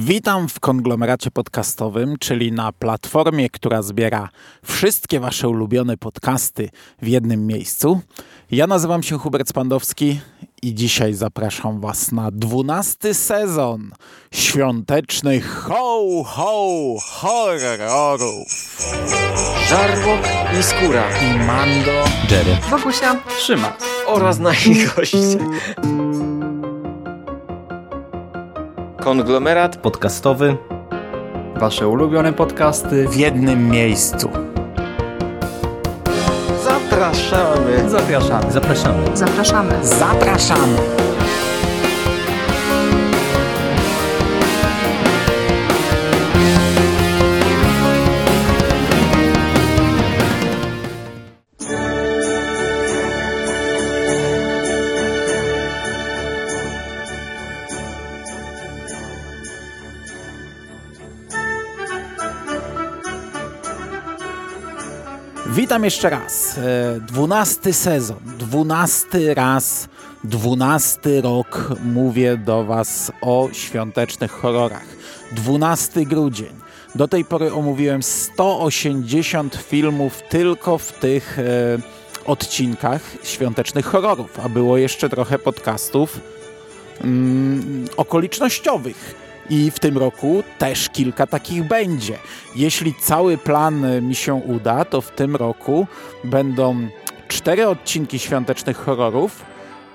Witam w konglomeracie podcastowym, czyli na platformie, która zbiera wszystkie Wasze ulubione podcasty w jednym miejscu. Ja nazywam się Hubert Spandowski i dzisiaj zapraszam Was na dwunasty sezon świątecznych ho, ho, horrorów. Żarłok i Skóra I Mando, Jerry. Wokusia. Trzyma. oraz nasi goście. Konglomerat Podcastowy. Wasze ulubione podcasty. w jednym miejscu. zapraszamy. Zapraszamy. Zapraszamy. Zapraszamy. Zapraszamy! Witam jeszcze raz. E, Dwunasty sezon, dwunasty raz, dwunasty rok mówię do Was o świątecznych horrorach. 12 grudzień. Do tej pory omówiłem 180 filmów tylko w tych e, odcinkach świątecznych horrorów, a było jeszcze trochę podcastów mm, okolicznościowych. I w tym roku też kilka takich będzie. Jeśli cały plan e, mi się uda, to w tym roku będą cztery odcinki świątecznych horrorów,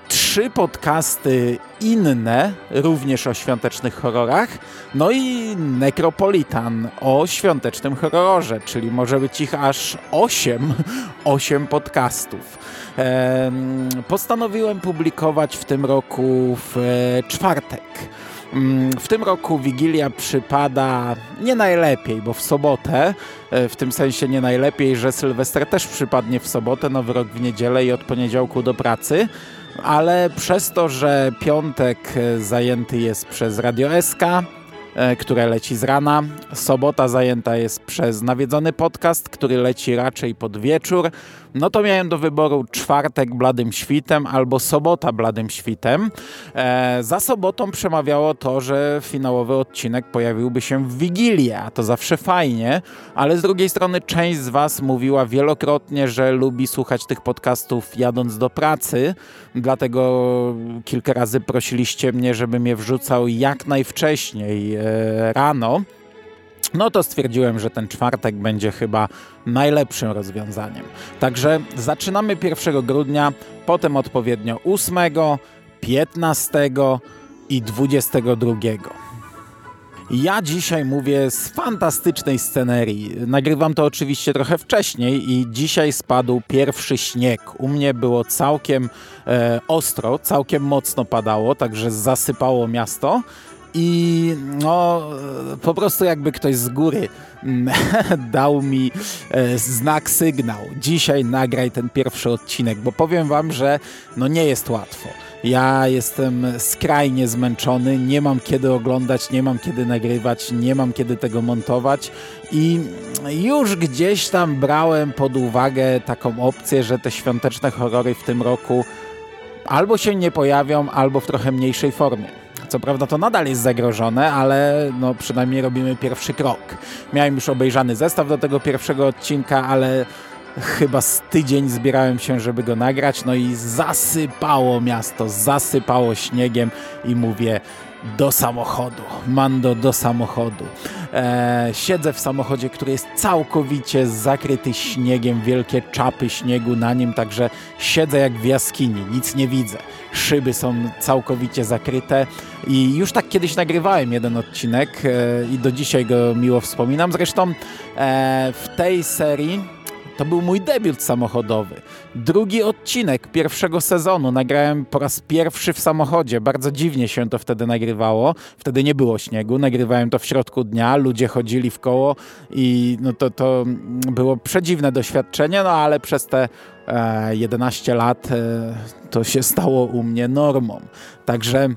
trzy podcasty inne, również o świątecznych horrorach, no i Necropolitan o świątecznym horrorze, czyli może być ich aż osiem, osiem podcastów. Em, Postanowiłem publikować w tym roku w e, czwartek. Mm, W tym roku Wigilia przypada nie najlepiej, bo w sobotę, e, w tym sensie nie najlepiej, że Sylwester też przypadnie w sobotę, Nowy Rok w niedzielę i od poniedziałku do pracy, ale przez to, że piątek e, zajęty jest przez Radio SK, e, które leci z rana, sobota zajęta jest przez nawiedzony podcast, który leci raczej pod wieczór, no to miałem do wyboru czwartek bladym świtem albo sobota bladym świtem. E, za sobotą przemawiało to, że finałowy odcinek pojawiłby się w Wigilię, a to zawsze fajnie, ale z drugiej strony część z Was mówiła wielokrotnie, że lubi słuchać tych podcastów jadąc do pracy, dlatego kilka razy prosiliście mnie, żebym je wrzucał jak najwcześniej e, rano. No to stwierdziłem, że ten czwartek będzie chyba najlepszym rozwiązaniem. Także zaczynamy 1 grudnia, potem odpowiednio 8, 15 i 22. Ja dzisiaj mówię z fantastycznej scenerii. Nagrywam to oczywiście trochę wcześniej i dzisiaj spadł pierwszy śnieg. U mnie było całkiem e, ostro, całkiem mocno padało, także zasypało miasto. I no, po prostu jakby ktoś z góry mm, dał mi e, znak, sygnał. Dzisiaj nagraj ten pierwszy odcinek, bo powiem wam, że no nie jest łatwo. Ja jestem skrajnie zmęczony, nie mam kiedy oglądać, nie mam kiedy nagrywać, nie mam kiedy tego montować i już gdzieś tam brałem pod uwagę taką opcję, że te świąteczne horrory w tym roku albo się nie pojawią, albo w trochę mniejszej formie. Co prawda to nadal jest zagrożone, ale no przynajmniej robimy pierwszy krok. Miałem już obejrzany zestaw do tego pierwszego odcinka, ale chyba z tydzień zbierałem się, żeby go nagrać, no i zasypało miasto, zasypało śniegiem i mówię do samochodu, Mando do samochodu. E, siedzę w samochodzie, który jest całkowicie zakryty śniegiem, wielkie czapy śniegu na nim, także siedzę jak w jaskini, nic nie widzę. Szyby są całkowicie zakryte i już tak kiedyś nagrywałem jeden odcinek e, i do dzisiaj go miło wspominam. Zresztą e, w tej serii to był mój debiut samochodowy. Drugi odcinek pierwszego sezonu nagrałem po raz pierwszy w samochodzie. Bardzo dziwnie się to wtedy nagrywało. Wtedy nie było śniegu. Nagrywałem to w środku dnia. Ludzie chodzili w koło i no to, to było przedziwne doświadczenie, no ale przez te e, 11 lat e, to się stało u mnie normą. Także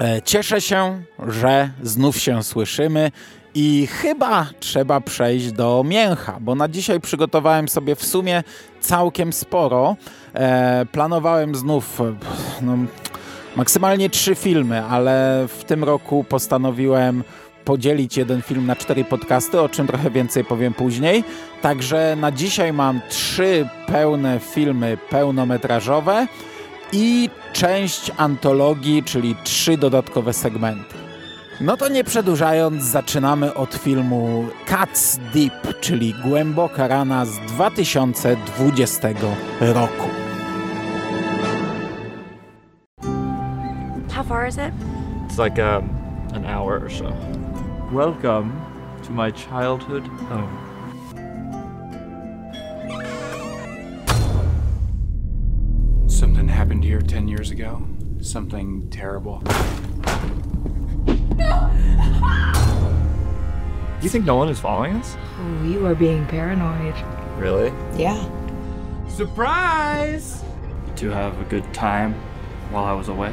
e, cieszę się, że znów się słyszymy i chyba trzeba przejść do mięcha, bo na dzisiaj przygotowałem sobie w sumie całkiem sporo. E, planowałem znów, no, maksymalnie trzy filmy, ale w tym roku postanowiłem podzielić jeden film na cztery podcasty, o czym trochę więcej powiem później. Także na dzisiaj mam trzy pełne filmy pełnometrażowe i część antologii, czyli trzy dodatkowe segmenty. No to nie przedłużając, zaczynamy od filmu Cats Deep, czyli Głęboka Rana z 2020 roku. How far is it? It's like um, an hour or so. Welcome to my childhood home. Something happened here 10 years ago. Something terrible. Do you think no one is following us? Oh, You are being paranoid. Really? Yeah. Surprise! To have a good time while I was away.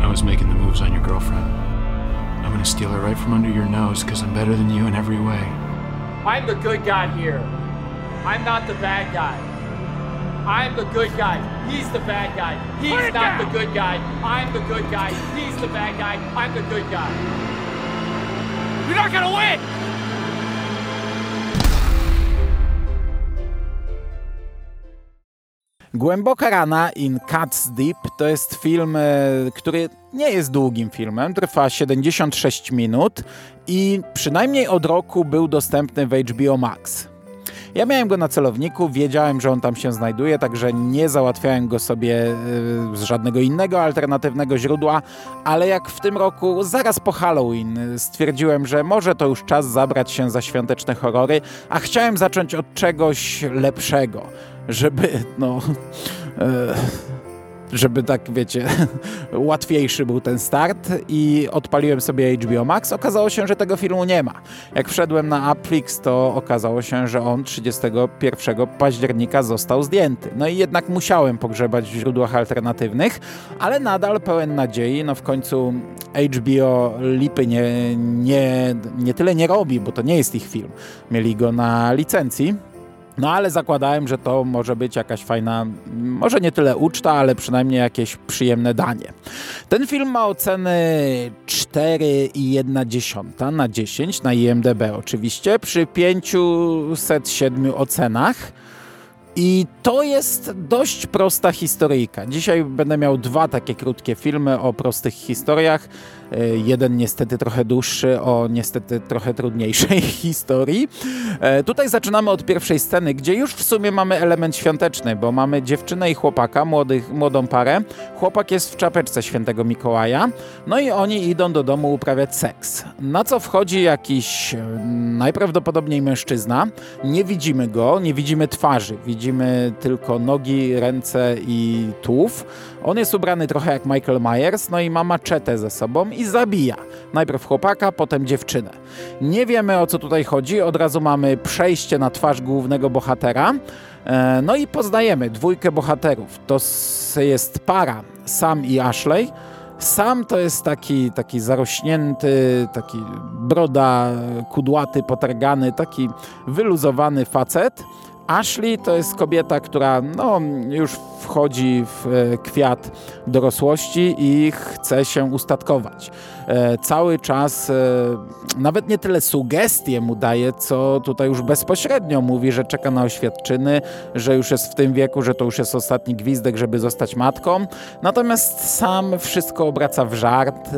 I was making the moves on your girlfriend. I'm gonna steal her right from under your nose because I'm better than you in every way. I'm the good guy here. I'm not the bad guy. I'm the good guy. He's the bad guy. He's not the good guy. I'm the good guy. He's the bad guy. I'm the good guy. You're not gonna win! Głęboka rana in Cats Deep to jest film, e, który nie jest długim filmem, trwa 76 minut i przynajmniej od roku był dostępny w HBO Max. Ja miałem go na celowniku, wiedziałem, że on tam się znajduje, także nie załatwiałem go sobie e, z żadnego innego alternatywnego źródła, ale jak w tym roku, zaraz po Halloween, stwierdziłem, że może to już czas zabrać się za świąteczne horrory, a chciałem zacząć od czegoś lepszego, żeby, no. E, żeby tak, wiecie, łatwiejszy był ten start i odpaliłem sobie HBO Max. Okazało się, że tego filmu nie ma. Jak wszedłem na Appflix, to okazało się, że on 31 października został zdjęty. No i jednak musiałem pogrzebać w źródłach alternatywnych, ale nadal pełen nadziei. No w końcu HBO lipy nie, nie, nie tyle nie robi, bo to nie jest ich film. Mieli go na licencji. No ale zakładałem, że to może być jakaś fajna, może nie tyle uczta, ale przynajmniej jakieś przyjemne danie. Ten film ma oceny 4,1 na 10 na IMDB oczywiście, przy 507 ocenach. I to jest dość prosta historyjka. Dzisiaj będę miał dwa takie krótkie filmy o prostych historiach. E, jeden niestety trochę dłuższy, o niestety trochę trudniejszej historii. E, tutaj zaczynamy od pierwszej sceny, gdzie już w sumie mamy element świąteczny, bo mamy dziewczynę i chłopaka, młodych, młodą parę. Chłopak jest w czapeczce świętego Mikołaja, no i oni idą do domu uprawiać seks. Na co wchodzi jakiś e, najprawdopodobniej mężczyzna. Nie widzimy go, nie widzimy twarzy, widzimy tylko nogi, ręce i tułów. On jest ubrany trochę jak Michael Myers, no i ma maczetę ze sobą i zabija. Najpierw chłopaka, potem dziewczynę. Nie wiemy o co tutaj chodzi, od razu mamy przejście na twarz głównego bohatera. E, no i poznajemy dwójkę bohaterów. To jest para Sam i Ashley. Sam to jest taki, taki zarośnięty, taki broda, kudłaty, potargany, taki wyluzowany facet. Ashley to jest kobieta, która no, już wchodzi w e, kwiat dorosłości i chce się ustatkować. E, cały czas e, nawet nie tyle sugestie mu daje, co tutaj już bezpośrednio mówi, że czeka na oświadczyny, że już jest w tym wieku, że to już jest ostatni gwizdek, żeby zostać matką. Natomiast sam wszystko obraca w żart.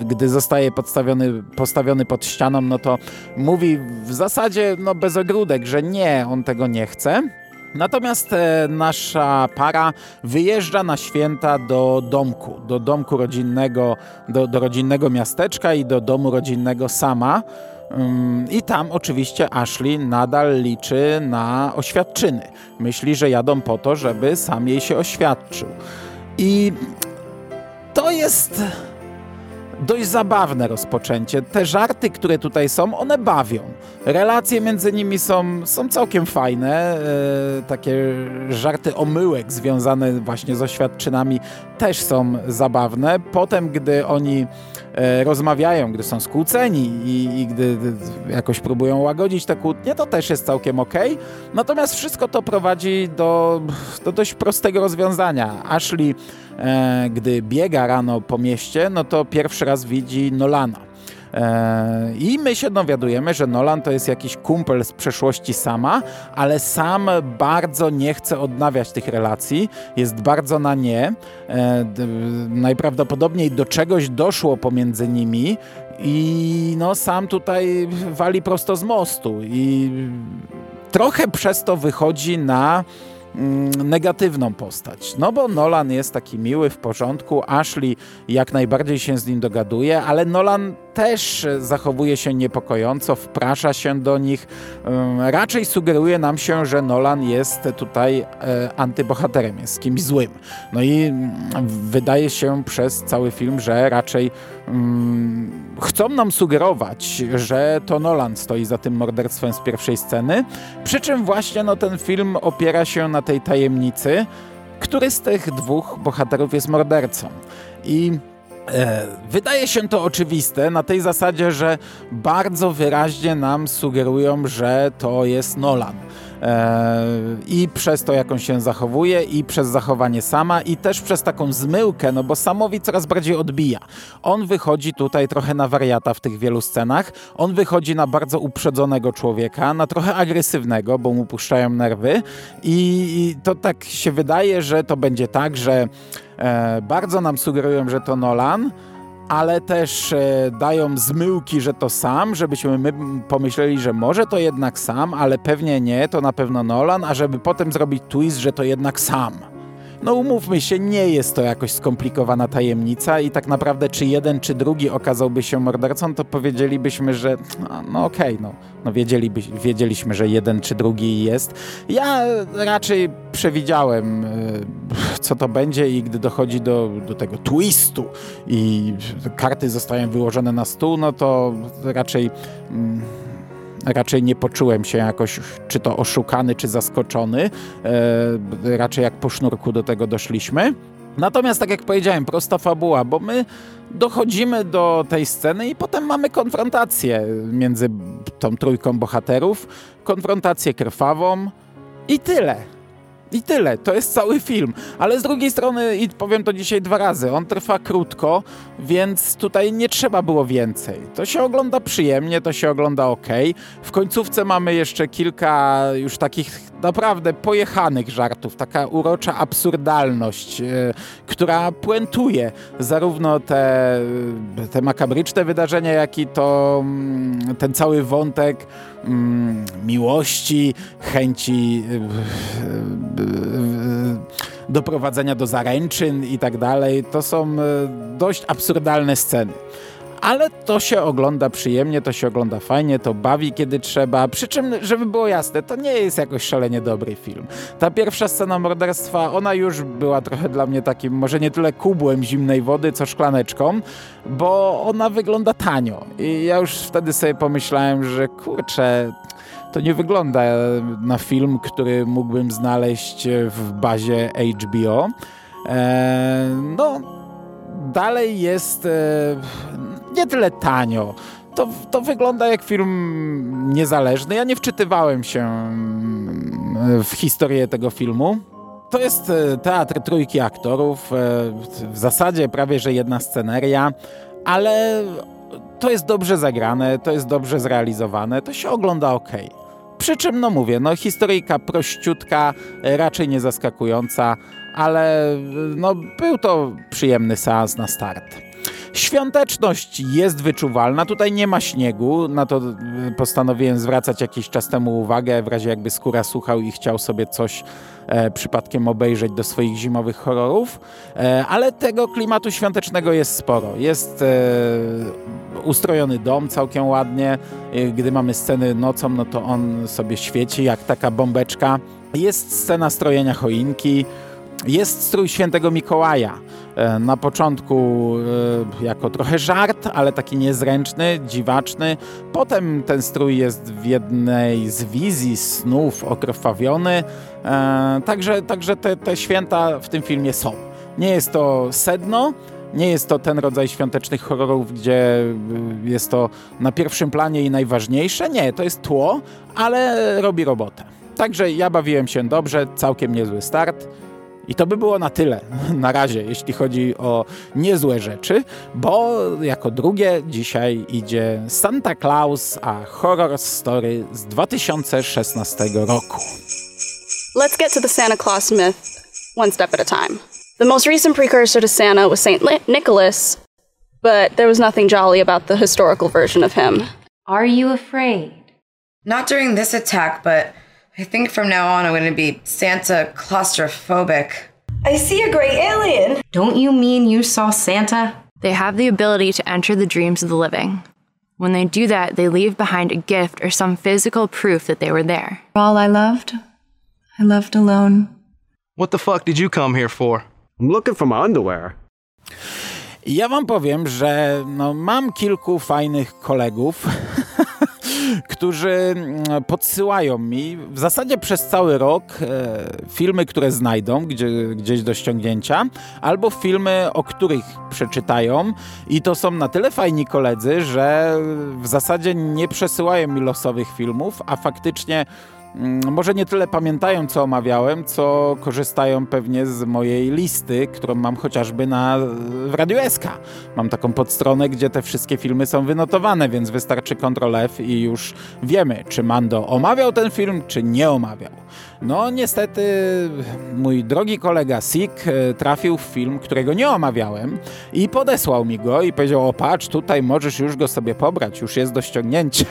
Gdy zostaje podstawiony, postawiony pod ścianą, no to mówi w zasadzie no bez ogródek, że nie, on tego nie chce. Natomiast e, nasza para wyjeżdża na święta do domku, do domku rodzinnego, do, do rodzinnego miasteczka i do domu rodzinnego sama. I tam oczywiście Ashley nadal liczy na oświadczyny. Myśli, że jadą po to, żeby sam jej się oświadczył. I to jest dość zabawne rozpoczęcie. Te żarty, które tutaj są, one bawią. Relacje między nimi są, są całkiem fajne. E, takie żarty omyłek związane właśnie z oświadczynami też są zabawne. Potem, gdy oni rozmawiają, gdy są skłóceni i, i gdy, jakoś próbują łagodzić te kłótnie, to też jest całkiem ok. Natomiast wszystko to prowadzi do, do dość prostego rozwiązania. Ashley, e, gdy biega rano po mieście, no to pierwszy raz widzi Nolana. E, I my się dowiadujemy, że Nolan to jest jakiś kumpel z przeszłości sama, ale sam bardzo nie chce odnawiać tych relacji, jest bardzo na nie. E, najprawdopodobniej do czegoś doszło pomiędzy nimi i no sam tutaj wali prosto z mostu i trochę przez to wychodzi na negatywną postać. No bo Nolan jest taki miły, w porządku, Ashley jak najbardziej się z nim dogaduje, ale Nolan też zachowuje się niepokojąco, wprasza się do nich. Raczej sugeruje nam się, że Nolan jest tutaj e, antybohaterem, jest kimś złym. No i mm, wydaje się przez cały film, że raczej chcą nam sugerować, że to Nolan stoi za tym morderstwem z pierwszej sceny, przy czym właśnie no, ten film opiera się na tej tajemnicy, który z tych dwóch bohaterów jest mordercą. I E, wydaje się to oczywiste na tej zasadzie, że bardzo wyraźnie nam sugerują, że to jest Nolan. E, I przez to, jak on się zachowuje, i przez zachowanie sama, i też przez taką zmyłkę, no bo samowi coraz bardziej odbija. On wychodzi tutaj trochę na wariata w tych wielu scenach. On wychodzi na bardzo uprzedzonego człowieka, na trochę agresywnego, bo mu puszczają nerwy. I, i to tak się wydaje, że to będzie tak, że e, bardzo nam sugerują, że to Nolan ale też e, dają zmyłki, że to sam, żebyśmy my pomyśleli, że może to jednak sam, ale pewnie nie, to na pewno Nolan, a żeby potem zrobić twist, że to jednak sam. No umówmy się, nie jest to jakoś skomplikowana tajemnica i tak naprawdę czy jeden, czy drugi okazałby się mordercą, to powiedzielibyśmy, że no, no okej, okay, no, no wiedzieliby, wiedzieliśmy, że jeden czy drugi jest. Ja raczej przewidziałem, e, co to będzie i gdy dochodzi do, do tego twistu i karty zostają wyłożone na stół, no to raczej... Mm, raczej nie poczułem się jakoś, czy to oszukany, czy zaskoczony. E, raczej jak po sznurku do tego doszliśmy. Natomiast, tak jak powiedziałem, prosta fabuła, bo my dochodzimy do tej sceny i potem mamy konfrontację między tą trójką bohaterów, konfrontację krwawą i tyle. I tyle, to jest cały film. Ale z drugiej strony, i powiem to dzisiaj dwa razy, on trwa krótko, więc tutaj nie trzeba było więcej. To się ogląda przyjemnie, to się ogląda ok. W końcówce mamy jeszcze kilka już takich naprawdę pojechanych żartów, taka urocza absurdalność, yy, która puentuje zarówno te, te makabryczne wydarzenia, jak i to yy, ten cały wątek mm, miłości, chęci y, y, doprowadzenia do zaręczyn i tak dalej. To są dość absurdalne sceny ale to się ogląda przyjemnie, to się ogląda fajnie, to bawi kiedy trzeba. Przy czym, żeby było jasne, to nie jest jakoś szalenie dobry film. Ta pierwsza scena morderstwa, ona już była trochę dla mnie takim, może nie tyle kubłem zimnej wody, co szklaneczką, bo ona wygląda tanio. I ja już wtedy sobie pomyślałem, że kurczę, to nie wygląda na film, który mógłbym znaleźć w bazie HBO. Eee, no, dalej jest e, nie tyle tanio. To, to wygląda jak film niezależny. Ja nie wczytywałem się mm, w historię tego filmu. To jest e, teatr trójki aktorów, e, w zasadzie prawie że jedna sceneria, ale to jest dobrze zagrane, to jest dobrze zrealizowane, to się ogląda ok. Przy czym, no mówię, no historyjka prościutka, raczej nie zaskakująca, ale no, był to przyjemny seans na start. Świąteczność jest wyczuwalna, tutaj nie ma śniegu, na to e, postanowiłem zwracać jakiś czas temu uwagę, w razie jakby skóra słuchał i chciał sobie coś e, przypadkiem obejrzeć do swoich zimowych horrorów, e, ale tego klimatu świątecznego jest sporo. Jest e, ustrojony dom całkiem ładnie, e, gdy mamy sceny nocą, no to on sobie świeci jak taka bombeczka. Jest scena strojenia choinki, jest strój świętego Mikołaja. E, na początku e, jako trochę żart, ale taki niezręczny, dziwaczny. Potem ten strój jest w jednej z wizji snów okrwawiony. E, także także te, te święta w tym filmie są. Nie jest to sedno, Nie jest to ten rodzaj świątecznych horrorów, gdzie jest to na pierwszym planie i najważniejsze. Nie, to jest tło, ale robi robotę. Także ja bawiłem się dobrze, całkiem niezły start. I to by było na tyle na razie, jeśli chodzi o niezłe rzeczy, bo jako drugie dzisiaj idzie Santa Claus, a horror story z 2016 roku. Let's get to the Santa Claus myth one step at a time. The most recent precursor to Santa was St. Nicholas, but there was nothing jolly about the historical version of him. Are you afraid? Not during this attack, but I think from now on I'm going to be Santa claustrophobic. I see a gray alien. Don't you mean you saw Santa? They have the ability to enter the dreams of the living. When they do that, they leave behind a gift or some physical proof that they were there. All I loved, I loved alone. What the fuck did you come here for? I'm looking for my underwear. Ja wam powiem, że no, mam kilku fajnych kolegów, którzy mm, podsyłają mi w zasadzie przez cały rok e, filmy, które znajdą gdzie, gdzieś do ściągnięcia, albo filmy, o których przeczytają. I to są na tyle fajni koledzy, że w zasadzie nie przesyłają mi losowych filmów, a faktycznie może nie tyle pamiętają, co omawiałem, co korzystają pewnie z mojej listy, którą mam chociażby na, w Radiu SK. Mam taką podstronę, gdzie te wszystkie filmy są wynotowane, więc wystarczy Ctrl F i już wiemy, czy Mando omawiał ten film, czy nie omawiał. No niestety mój drogi kolega Sik e, trafił w film, którego nie omawiałem i podesłał mi go i powiedział, o patrz, tutaj możesz już go sobie pobrać, już jest do ściągnięcia.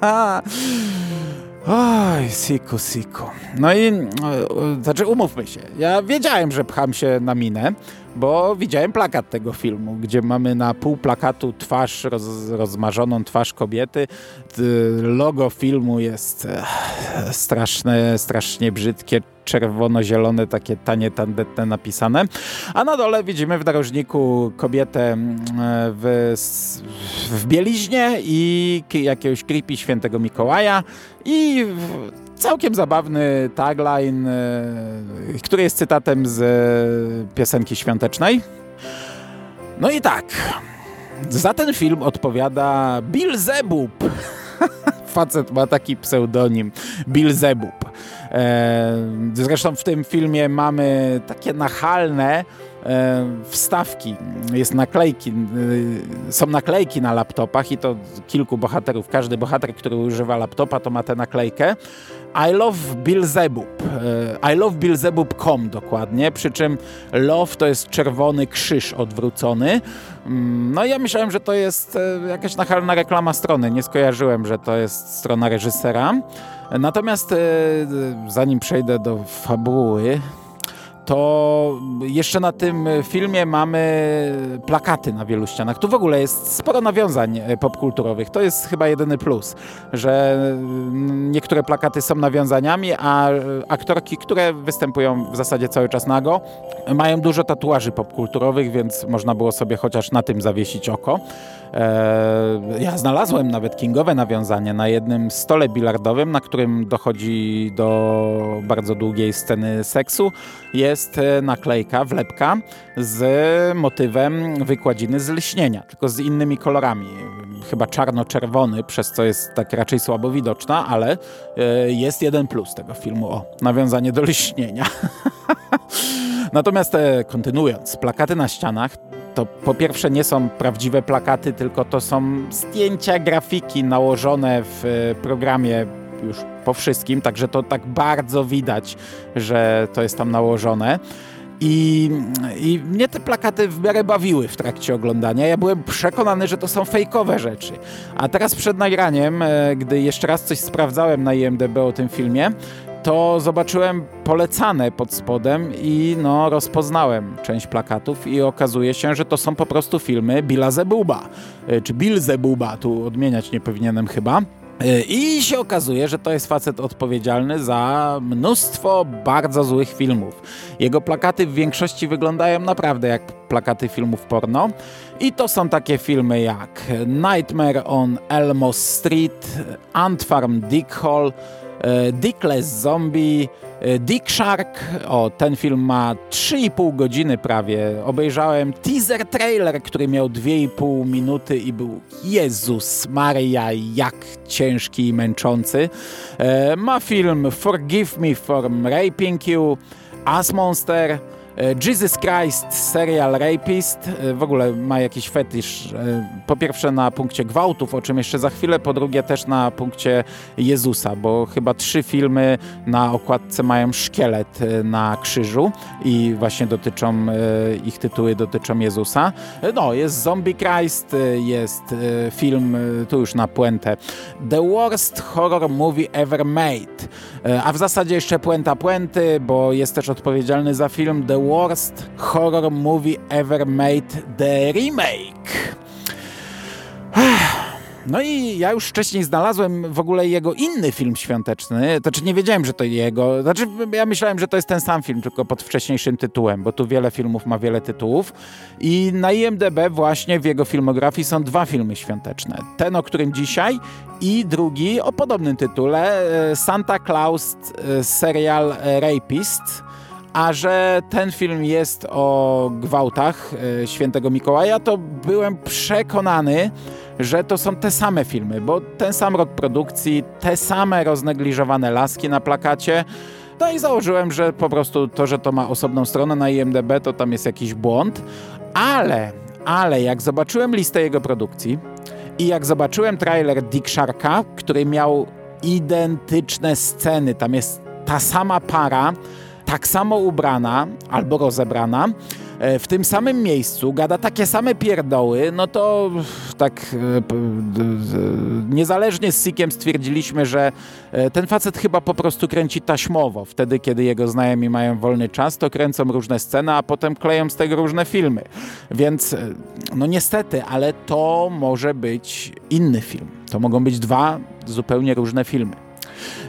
Oj, siku, siku. No i, e, znaczy umówmy się, ja wiedziałem, że pcham się na minę, bo widziałem plakat tego filmu, gdzie mamy na pół plakatu twarz, roz, rozmarzoną twarz kobiety. Logo filmu jest straszne, strasznie brzydkie, czerwono-zielone, takie tanie, tandetne napisane. A na dole widzimy w narożniku kobietę w, w bieliźnie i jakiegoś creepy świętego Mikołaja i całkiem zabawny tagline, e, który jest cytatem z e, piosenki świątecznej. No i tak, za ten film odpowiada Bill Zebub. Facet ma taki pseudonim, Bill Zebub. E, zresztą w tym filmie mamy takie nachalne, E, wstawki, jest naklejki, e, są naklejki na laptopach i to kilku bohaterów, każdy bohater, który używa laptopa to ma tę naklejkę. I love Bilzebub. E, I love Bilzebub.com dokładnie, przy czym love to jest czerwony krzyż odwrócony. Mm, no ja myślałem, że to jest jakaś nachalna reklama strony, nie skojarzyłem, że to jest strona reżysera. Natomiast zanim przejdę do fabuły, to jeszcze na tym filmie mamy plakaty na wielu ścianach. Tu w ogóle jest sporo nawiązań e, popkulturowych. To jest chyba jedyny plus, że mm, niektóre plakaty są nawiązaniami, a aktorki, które występują w zasadzie cały czas nago, mają dużo tatuaży popkulturowych, więc można było sobie chociaż na tym zawiesić oko. E, ja znalazłem nawet kingowe nawiązanie na jednym stole bilardowym, na którym dochodzi do bardzo długiej sceny seksu. Jest e, naklejka, wlepka z motywem wykładziny z lśnienia, tylko z innymi kolorami. Chyba czarno-czerwony, przez co jest tak raczej słabo widoczna, ale e, jest jeden plus tego filmu. O, nawiązanie do lśnienia. Natomiast kontynuując, plakaty na ścianach to po pierwsze nie są prawdziwe plakaty, tylko to są zdjęcia, grafiki nałożone w e, programie już po wszystkim, także to tak bardzo widać, że to jest tam nałożone. I, I mnie te plakaty w miarę bawiły w trakcie oglądania. Ja byłem przekonany, że to są fejkowe rzeczy. A teraz przed nagraniem, e, gdy jeszcze raz coś sprawdzałem na IMDB o tym filmie, to zobaczyłem polecane pod spodem i no, rozpoznałem część plakatów i okazuje się, że to są po prostu filmy Billa Zebuba, e, czy Bill Zebuba, tu odmieniać nie powinienem chyba. E, I się okazuje, że to jest facet odpowiedzialny za mnóstwo bardzo złych filmów. Jego plakaty w większości wyglądają naprawdę jak plakaty filmów porno. I to są takie filmy jak Nightmare on Elmo Street, Ant Farm Dick Hall, Dickless Zombie, e, Dick Shark. O, ten film ma 3,5 godziny prawie. Obejrzałem teaser trailer, który miał 2,5 minuty i był Jezus Maria, jak ciężki i męczący. E, ma film Forgive Me for Raping You, As Monster, E, Jesus Christ, serial Rapist, e, w ogóle ma jakiś fetysz. E, po pierwsze na punkcie gwałtów, o czym jeszcze za chwilę, po drugie też na punkcie Jezusa, bo chyba trzy filmy na okładce mają szkielet na krzyżu i właśnie dotyczą, ich tytuły dotyczą Jezusa. No, jest Zombie Christ, jest film, tu już na puentę, The Worst Horror Movie Ever Made. A w zasadzie jeszcze puenta puenty, bo jest też odpowiedzialny za film The Worst Horror Movie Ever Made The Remake. No i ja już wcześniej znalazłem w ogóle jego inny film świąteczny. Znaczy nie wiedziałem, że to jego. Znaczy ja myślałem, że to jest ten sam film, tylko pod wcześniejszym tytułem, bo tu wiele filmów ma wiele tytułów. I na IMDB właśnie w jego filmografii są dwa filmy świąteczne. Ten, o którym dzisiaj i drugi o podobnym tytule e, Santa Claus e, serial Rapist a że ten film jest o gwałtach e, świętego Mikołaja, to byłem przekonany, że to są te same filmy, bo ten sam rok produkcji, te same roznegliżowane laski na plakacie. No i założyłem, że po prostu to, że to ma osobną stronę na IMDB, to tam jest jakiś błąd. Ale, ale jak zobaczyłem listę jego produkcji i jak zobaczyłem trailer Dick Sharka, który miał identyczne sceny, tam jest ta sama para, tak samo ubrana albo rozebrana, e, w tym samym miejscu gada takie same pierdoły, no to tak e, niezależnie z Sikiem stwierdziliśmy, że e, ten facet chyba po prostu kręci taśmowo. Wtedy, kiedy jego znajomi mają wolny czas, to kręcą różne sceny, a potem kleją z tego różne filmy. Więc no niestety, ale to może być inny film. To mogą być dwa zupełnie różne filmy.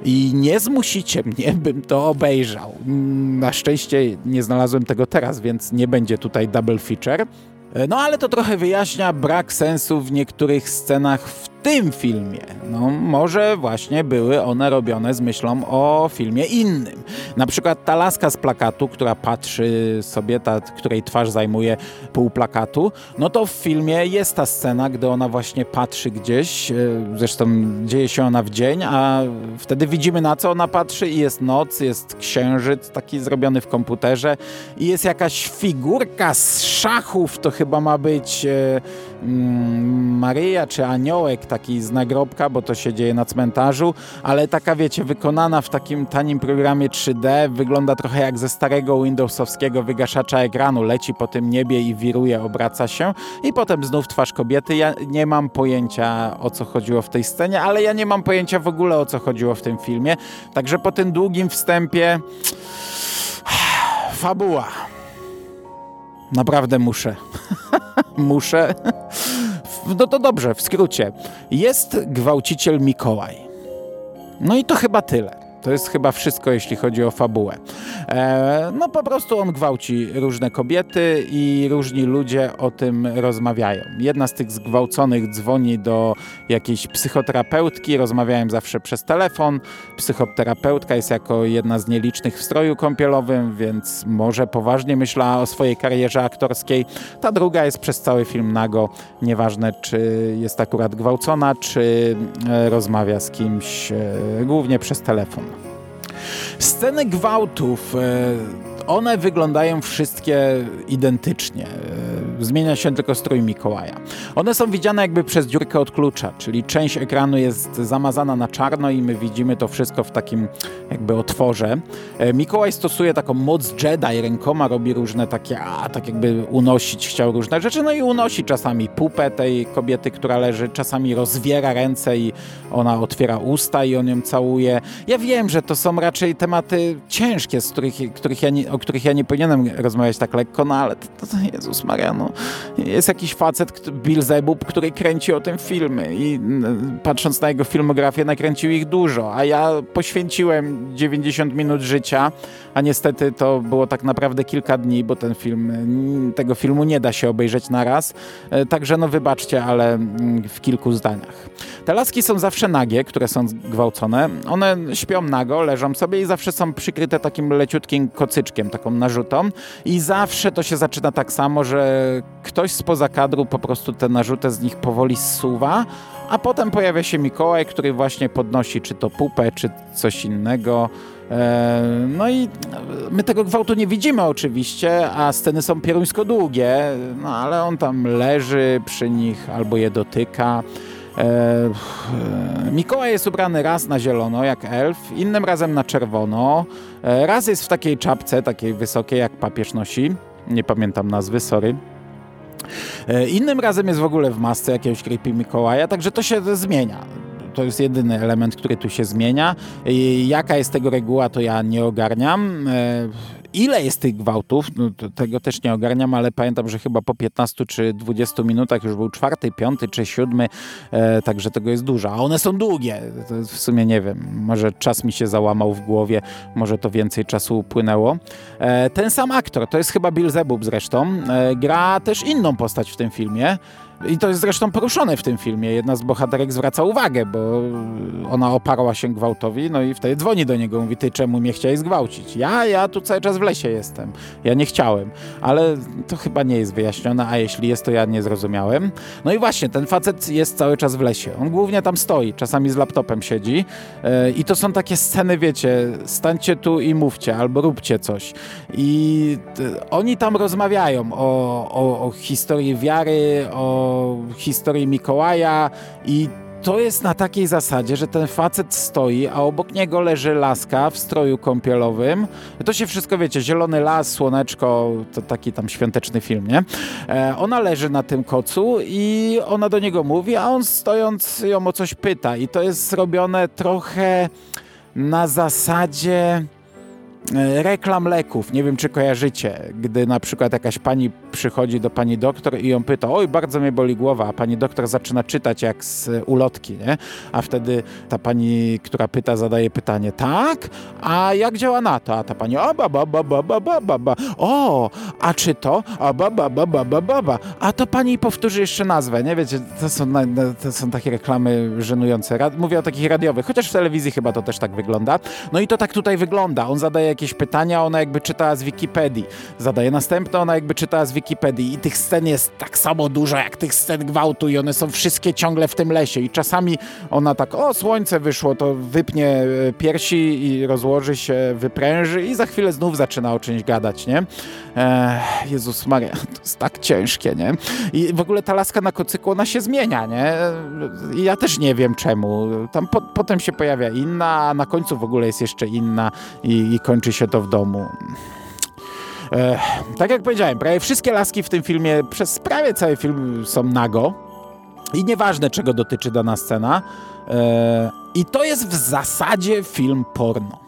I nie zmusicie mnie, bym to obejrzał. Na szczęście nie znalazłem tego teraz, więc nie będzie tutaj double feature. No ale to trochę wyjaśnia brak sensu w niektórych scenach w tym filmie. No, może właśnie były one robione z myślą o filmie innym. Na przykład ta laska z plakatu, która patrzy sobie, ta, której twarz zajmuje pół plakatu, no to w filmie jest ta scena, gdy ona właśnie patrzy gdzieś, e, zresztą dzieje się ona w dzień, a wtedy widzimy na co ona patrzy i jest noc, jest księżyc taki zrobiony w komputerze i jest jakaś figurka z szachów, to chyba ma być e, Maryja czy aniołek, taki z nagrobka, bo to się dzieje na cmentarzu, ale taka wiecie, wykonana w takim tanim programie 3D, wygląda trochę jak ze starego Windowsowskiego wygaszacza ekranu, leci po tym niebie i wiruje, obraca się i potem znów twarz kobiety. Ja nie mam pojęcia o co chodziło w tej scenie, ale ja nie mam pojęcia w ogóle o co chodziło w tym filmie, także po tym długim wstępie fabuła. Naprawdę muszę. muszę. No to dobrze, w skrócie. Jest gwałciciel Mikołaj. No i to chyba tyle. To jest chyba wszystko, jeśli chodzi o fabułę. E, no po prostu on gwałci różne kobiety i różni ludzie o tym rozmawiają. Jedna z tych zgwałconych dzwoni do jakiejś psychoterapeutki, rozmawiałem zawsze przez telefon. Psychoterapeutka jest jako jedna z nielicznych w stroju kąpielowym, więc może poważnie myślała o swojej karierze aktorskiej. Ta druga jest przez cały film nago, nieważne czy jest akurat gwałcona, czy e, rozmawia z kimś, e, głównie przez telefon. Sceny gwałtów, e, one wyglądają wszystkie identycznie. E, zmienia się tylko strój Mikołaja. One są widziane jakby przez dziurkę od klucza, czyli część ekranu jest zamazana na czarno i my widzimy to wszystko w takim jakby otworze. Mikołaj stosuje taką moc Jedi, rękoma robi różne takie, a tak jakby unosić chciał różne rzeczy, no i unosi czasami pupę tej kobiety, która leży, czasami rozwiera ręce i ona otwiera usta i on ją całuje. Ja wiem, że to są raczej tematy ciężkie, z których, których ja nie, o których ja nie powinienem rozmawiać tak lekko, no ale to, to Jezus Maria, no. Jest jakiś facet, Bill Zebub, który kręci o tym filmy i patrząc na jego filmografię nakręcił ich dużo, a ja poświęciłem 90 minut życia, a niestety to było tak naprawdę kilka dni, bo ten film, tego filmu nie da się obejrzeć na raz. E, także no wybaczcie, ale w kilku zdaniach. Te laski są zawsze nagie, które są gwałcone. One śpią nago, leżą sobie i zawsze są przykryte takim leciutkim kocyczkiem, taką narzutą i zawsze to się zaczyna tak samo, że ktoś spoza kadru po prostu tę narzutę z nich powoli zsuwa, a potem pojawia się Mikołaj, który właśnie podnosi czy to pupę, czy coś innego. E, no i my tego gwałtu nie widzimy oczywiście, a sceny są pieruńsko długie, no ale on tam leży przy nich albo je dotyka. E, Mikołaj jest ubrany raz na zielono, jak elf, innym razem na czerwono. E, raz jest w takiej czapce, takiej wysokiej, jak papież nosi. Nie pamiętam nazwy, sorry. E, innym razem jest w ogóle w masce jakiegoś creepy Mikołaja, także to się zmienia. To jest jedyny element, który tu się zmienia. Jaka jest tego reguła, to ja nie ogarniam. Ile jest tych gwałtów? No, tego też nie ogarniam, ale pamiętam, że chyba po 15 czy 20 minutach już był czwarty, piąty czy siódmy, e, także tego jest dużo. A one są długie. W sumie nie wiem, może czas mi się załamał w głowie, może to więcej czasu upłynęło. E, ten sam aktor, to jest chyba Bill Zebub zresztą, e, gra też inną postać w tym filmie. I to jest zresztą poruszone w tym filmie. Jedna z bohaterek zwraca uwagę, bo ona oparła się gwałtowi, no i wtedy dzwoni do niego, mówi, ty czemu mnie chciałeś zgwałcić? Ja, ja tu cały czas w lesie jestem. Ja nie chciałem. Ale to chyba nie jest wyjaśnione, a jeśli jest, to ja nie zrozumiałem. No i właśnie, ten facet jest cały czas w lesie. On głównie tam stoi, czasami z laptopem siedzi yy, i to są takie sceny, wiecie, stańcie tu i mówcie, albo róbcie coś. I oni tam rozmawiają o, o, o historii wiary, o historii Mikołaja i to jest na takiej zasadzie, że ten facet stoi, a obok niego leży laska w stroju kąpielowym. To się wszystko, wiecie, zielony las, słoneczko, to taki tam świąteczny film, nie? E, ona leży na tym kocu i ona do niego mówi, a on stojąc ją o coś pyta. I to jest zrobione trochę na zasadzie reklam leków. Nie wiem, czy kojarzycie, gdy na przykład jakaś pani przychodzi do pani doktor i ją pyta, oj, bardzo mnie boli głowa, a pani doktor zaczyna czytać jak z ulotki, nie? A wtedy ta pani, która pyta, zadaje pytanie, tak? A jak działa na to? A ta pani, o, ba, ba, ba, ba, ba, ba, ba, ba. O, a czy to? A, ba, ba, ba, ba, ba, ba, ba. A to pani powtórzy jeszcze nazwę, nie? Wiecie, to są, to są takie reklamy żenujące. Mówię o takich radiowych, chociaż w telewizji chyba to też tak wygląda. No i to tak tutaj wygląda. On zadaje jakieś pytania, ona jakby czytała z Wikipedii. Zadaje następne, ona jakby czytała z Wikipedii. I tych scen jest tak samo dużo jak tych scen gwałtu i one są wszystkie ciągle w tym lesie. I czasami ona tak, o słońce wyszło, to wypnie e, piersi i rozłoży się, wypręży i za chwilę znów zaczyna o czymś gadać, nie? Jezus Maria, to jest tak ciężkie, nie? I w ogóle ta laska na kocyku, ona się zmienia, nie? I ja też nie wiem czemu. Tam po, potem się pojawia inna, a na końcu w ogóle jest jeszcze inna i, i kończy się to w domu. Tak jak powiedziałem, prawie wszystkie laski w tym filmie, przez prawie cały film są nago. I nieważne, czego dotyczy dana scena. I to jest w zasadzie film porno.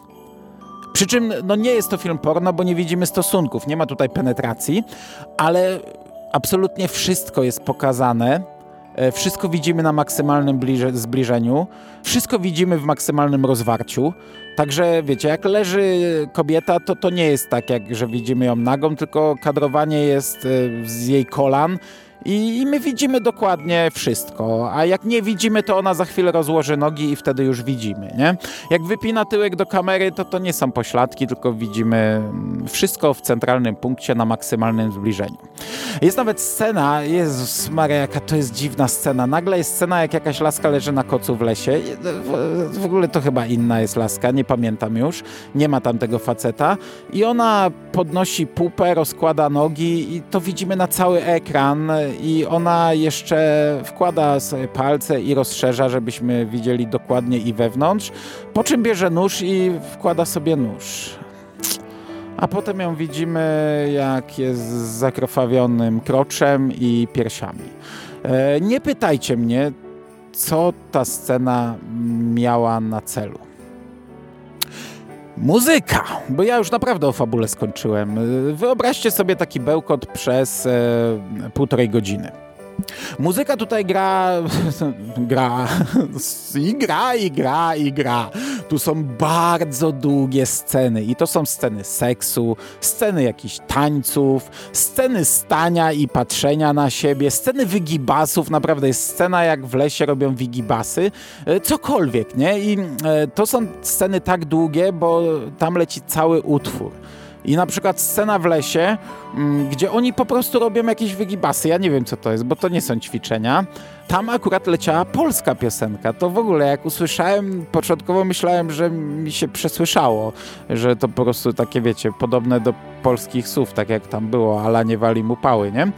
Przy czym no nie jest to film porno, bo nie widzimy stosunków, nie ma tutaj penetracji, ale absolutnie wszystko jest pokazane. E, wszystko widzimy na maksymalnym zbliżeniu, wszystko widzimy w maksymalnym rozwarciu. Także wiecie, jak leży kobieta, to to nie jest tak, jak że widzimy ją nagą, tylko kadrowanie jest e, z jej kolan i, my widzimy dokładnie wszystko, a jak nie widzimy, to ona za chwilę rozłoży nogi i wtedy już widzimy, nie? Jak wypina tyłek do kamery, to to nie są pośladki, tylko widzimy wszystko w centralnym punkcie na maksymalnym zbliżeniu. Jest nawet scena, Jezus Maria, jaka to jest dziwna scena. Nagle jest scena, jak jakaś laska leży na kocu w lesie. W, w ogóle to chyba inna jest laska, nie pamiętam już. Nie ma tam tego faceta. I ona podnosi pupę, rozkłada nogi i to widzimy na cały ekran i ona jeszcze wkłada sobie palce i rozszerza, żebyśmy widzieli dokładnie i wewnątrz, po czym bierze nóż i wkłada sobie nóż. A potem ją widzimy, jak jest z zakrwawionym kroczem i piersiami. E, nie pytajcie mnie, co ta scena miała na celu. Muzyka, bo ja już naprawdę o fabule skończyłem. Wyobraźcie sobie taki bełkot przez e, półtorej godziny. Muzyka tutaj gra, gra, i gra, i gra, i gra. Tu są bardzo długie sceny i to są sceny seksu, sceny jakichś tańców, sceny stania i patrzenia na siebie, sceny wygibasów, naprawdę jest scena jak w lesie robią wigibasy, e, cokolwiek, nie? I e, to są sceny tak długie, bo tam leci cały utwór. I na przykład scena w lesie, mm, gdzie oni po prostu robią jakieś wygibasy. Ja nie wiem, co to jest, bo to nie są ćwiczenia. Tam akurat leciała polska piosenka. To w ogóle, jak usłyszałem, początkowo myślałem, że mi się przesłyszało, że to po prostu takie, wiecie, podobne do polskich słów, tak jak tam było, ala nie wali mu pały, nie?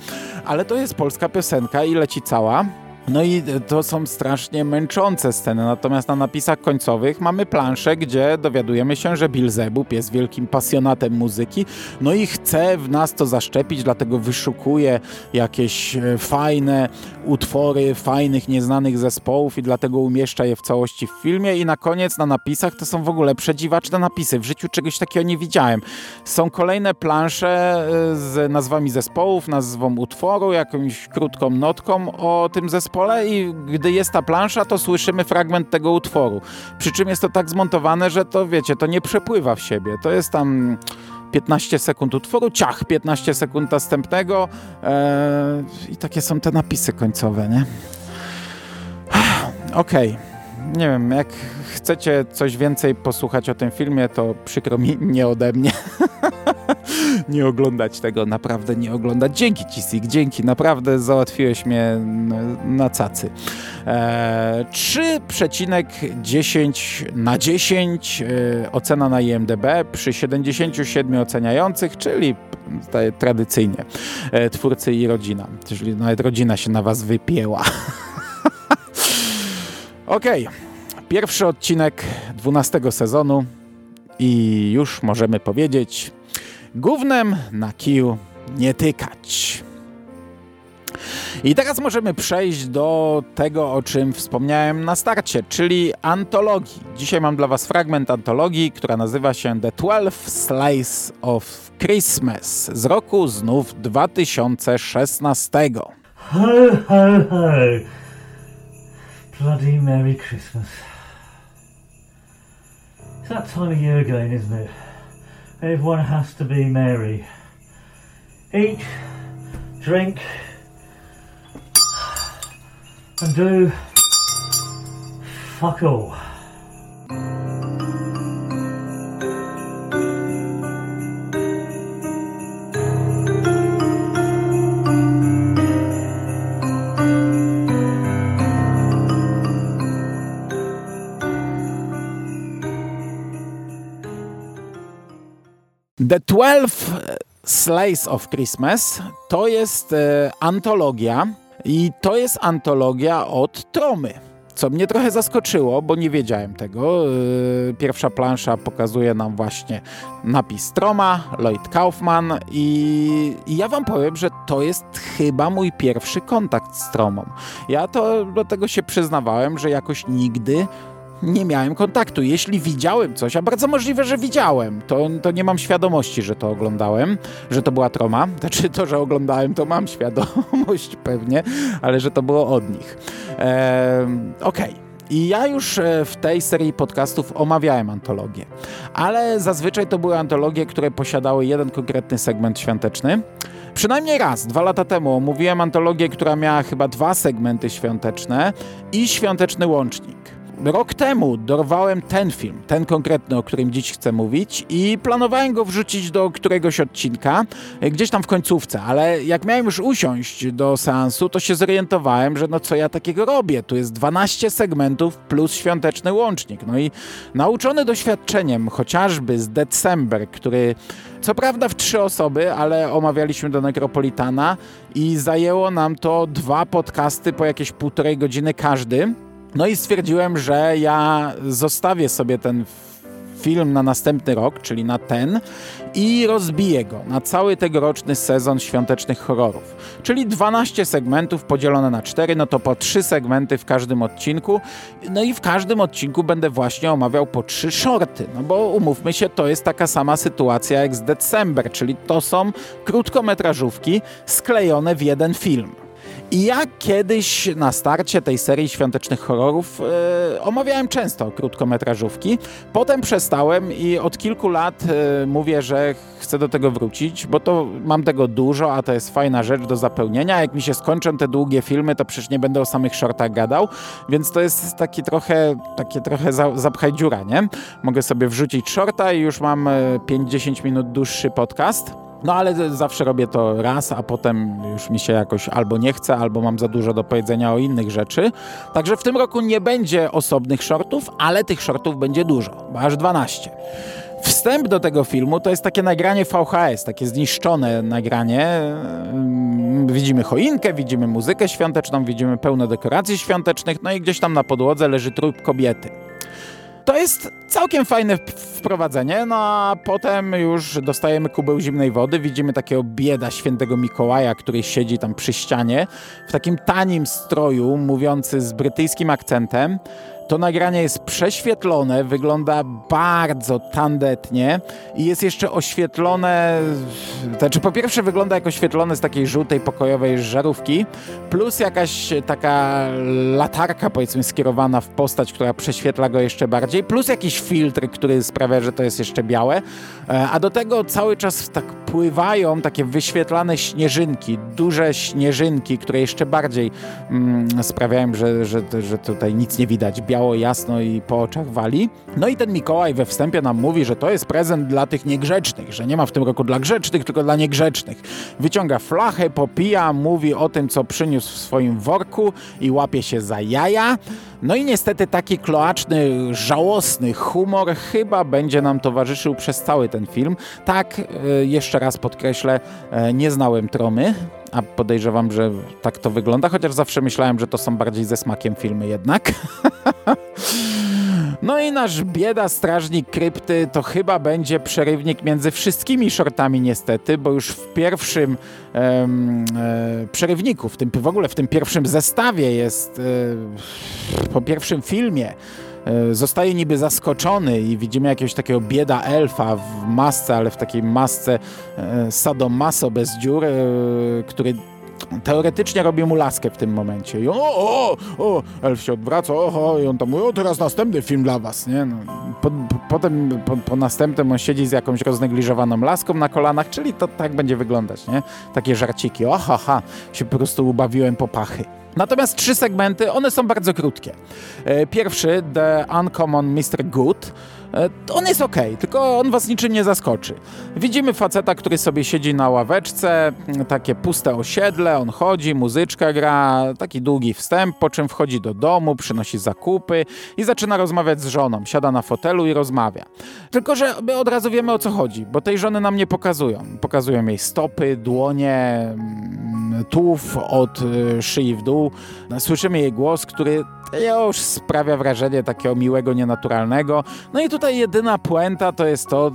Ale to jest polska piosenka i leci cała. No i to są strasznie męczące sceny, natomiast na napisach końcowych mamy planszę, gdzie dowiadujemy się, że Bilzebub jest wielkim pasjonatem muzyki, no i chce w nas to zaszczepić, dlatego wyszukuje jakieś e, fajne utwory fajnych, nieznanych zespołów i dlatego umieszcza je w całości w filmie i na koniec na napisach to są w ogóle przedziwaczne napisy. W życiu czegoś takiego nie widziałem. Są kolejne plansze e, z nazwami zespołów, nazwą utworu, jakąś krótką notką o tym zespole zespole i gdy jest ta plansza, to słyszymy fragment tego utworu. Przy czym jest to tak zmontowane, że to wiecie, to nie przepływa w siebie. To jest tam 15 sekund utworu, ciach, 15 sekund następnego eee, i takie są te napisy końcowe, nie? Okej. Okay. Nie wiem, jak chcecie coś więcej posłuchać o tym filmie, to przykro mi nie ode mnie. nie oglądać tego, naprawdę nie oglądać. Dzięki ci, Sig, dzięki, naprawdę załatwiłeś mnie na cacy. E, 3,10 na 10 e, ocena na IMDB przy 77 oceniających, czyli tradycyjnie e, twórcy i rodzina, czyli nawet rodzina się na was wypięła. Okej, okay. pierwszy odcinek 12 sezonu i już możemy powiedzieć, Głównym na kiju nie tykać. I teraz możemy przejść do tego, o czym wspomniałem na starcie, czyli antologii. Dzisiaj mam dla Was fragment antologii, która nazywa się The 12 Slice of Christmas z roku znów 2016. Ho, ho, ho. Bloody Merry Christmas. It's that time of year again, isn't it? Everyone has to be merry. Eat, drink, and do fuck all. The 12 Slays of Christmas to jest e, antologia i to jest antologia od Tromy. Co mnie trochę zaskoczyło, bo nie wiedziałem tego. E, pierwsza plansza pokazuje nam właśnie napis Troma, Lloyd Kaufman i, i, ja wam powiem, że to jest chyba mój pierwszy kontakt z Tromą. Ja to do tego się przyznawałem, że jakoś nigdy nie miałem kontaktu. Jeśli widziałem coś, a bardzo możliwe, że widziałem, to, to nie mam świadomości, że to oglądałem, że to była troma. Znaczy to, że oglądałem, to mam świadomość pewnie, ale że to było od nich. Eee, Okej. Okay. I ja już e, w tej serii podcastów omawiałem antologię, ale zazwyczaj to były antologie, które posiadały jeden konkretny segment świąteczny. Przynajmniej raz, dwa lata temu omówiłem antologię, która miała chyba dwa segmenty świąteczne i świąteczny łącznik rok temu dorwałem ten film, ten konkretny, o którym dziś chcę mówić i planowałem go wrzucić do któregoś odcinka, gdzieś tam w końcówce, ale jak miałem już usiąść do seansu, to się zorientowałem, że no co ja takiego robię? Tu jest 12 segmentów plus świąteczny łącznik. No i nauczony doświadczeniem chociażby z December, który co prawda w trzy osoby, ale omawialiśmy do Necropolitana i zajęło nam to dwa podcasty po jakieś półtorej godziny każdy. No i stwierdziłem, że ja zostawię sobie ten film na następny rok, czyli na ten i rozbiję go na cały tegoroczny sezon świątecznych horrorów. Czyli 12 segmentów podzielone na 4, no to po 3 segmenty w każdym odcinku. No i w każdym odcinku będę właśnie omawiał po 3 shorty, no bo umówmy się, to jest taka sama sytuacja jak z December, czyli to są krótkometrażówki sklejone w jeden film. I ja kiedyś na starcie tej serii świątecznych horrorów e, omawiałem często krótkometrażówki. Potem przestałem i od kilku lat e, mówię, że chcę do tego wrócić, bo to mam tego dużo, a to jest fajna rzecz do zapełnienia. Jak mi się skończą te długie filmy, to przecież nie będę o samych shortach gadał, więc to jest taki trochę, takie trochę za, zapchaj dziura, nie? Mogę sobie wrzucić shorta i już mam 5-10 minut dłuższy podcast. No ale zawsze robię to raz, a potem już mi się jakoś albo nie chce, albo mam za dużo do powiedzenia o innych rzeczy. Także w tym roku nie będzie osobnych shortów, ale tych shortów będzie dużo, aż 12. Wstęp do tego filmu to jest takie nagranie VHS, takie zniszczone nagranie. Mm, widzimy choinkę, widzimy muzykę świąteczną, widzimy pełno dekoracji świątecznych, no i gdzieś tam na podłodze leży trup kobiety. To jest całkiem fajne wprowadzenie, no a potem już dostajemy kubeł zimnej wody, widzimy takiego bieda świętego Mikołaja, który siedzi tam przy ścianie w takim tanim stroju, mówiący z brytyjskim akcentem. To nagranie jest prześwietlone, wygląda bardzo tandetnie i jest jeszcze oświetlone, znaczy po pierwsze wygląda jak oświetlone z takiej żółtej pokojowej żarówki, plus jakaś taka latarka powiedzmy skierowana w postać, która prześwietla go jeszcze bardziej, plus jakiś filtr, który sprawia, że to jest jeszcze białe, e, a do tego cały czas tak pływają takie wyświetlane śnieżynki, duże śnieżynki, które jeszcze bardziej mm, sprawiają, że, że, że tutaj nic nie widać, białe biało, jasno i po oczach wali. No i ten Mikołaj we wstępie nam mówi, że to jest prezent dla tych niegrzecznych, że nie ma w tym roku dla grzecznych, tylko dla niegrzecznych. Wyciąga flachę, popija, mówi o tym, co przyniósł w swoim worku i łapie się za jaja. No i niestety taki kloaczny, żałosny humor chyba będzie nam towarzyszył przez cały ten film. Tak, e, jeszcze raz podkreślę, e, nie znałem Tromy, a podejrzewam, że tak to wygląda, chociaż zawsze myślałem, że to są bardziej ze smakiem filmy jednak. No i nasz bieda strażnik krypty to chyba będzie przerywnik między wszystkimi shortami niestety, bo już w pierwszym e, przerywniku, w, tym, w ogóle w tym pierwszym zestawie jest, e, po pierwszym filmie zostaje niby zaskoczony i widzimy jakiegoś takiego bieda elfa w masce, ale w takiej masce e, sadomaso bez dziur, e, który teoretycznie robi mu laskę w tym momencie. I o, o, o, elf się odwraca, oho, i on tam mówi, o, teraz następny film dla was, nie? No, po, potem po, po, następnym on siedzi z jakąś roznegliżowaną laską na kolanach, czyli to tak będzie wyglądać, nie? Takie żarciki, oha, ha, się po prostu ubawiłem po pachy. Natomiast trzy segmenty, one są bardzo krótkie. E, pierwszy, The Uncommon Mr. Good, on jest ok, tylko on was niczym nie zaskoczy. Widzimy faceta, który sobie siedzi na ławeczce, takie puste osiedle, on chodzi, muzyczka gra, taki długi wstęp, po czym wchodzi do domu, przynosi zakupy i zaczyna rozmawiać z żoną. Siada na fotelu i rozmawia. Tylko, że my od razu wiemy o co chodzi, bo tej żony nam nie pokazują. Pokazują jej stopy, dłonie, tułów od y, szyi w dół. Słyszymy jej głos, który już sprawia wrażenie takiego miłego, nienaturalnego. No i tutaj jedyna puenta to jest to,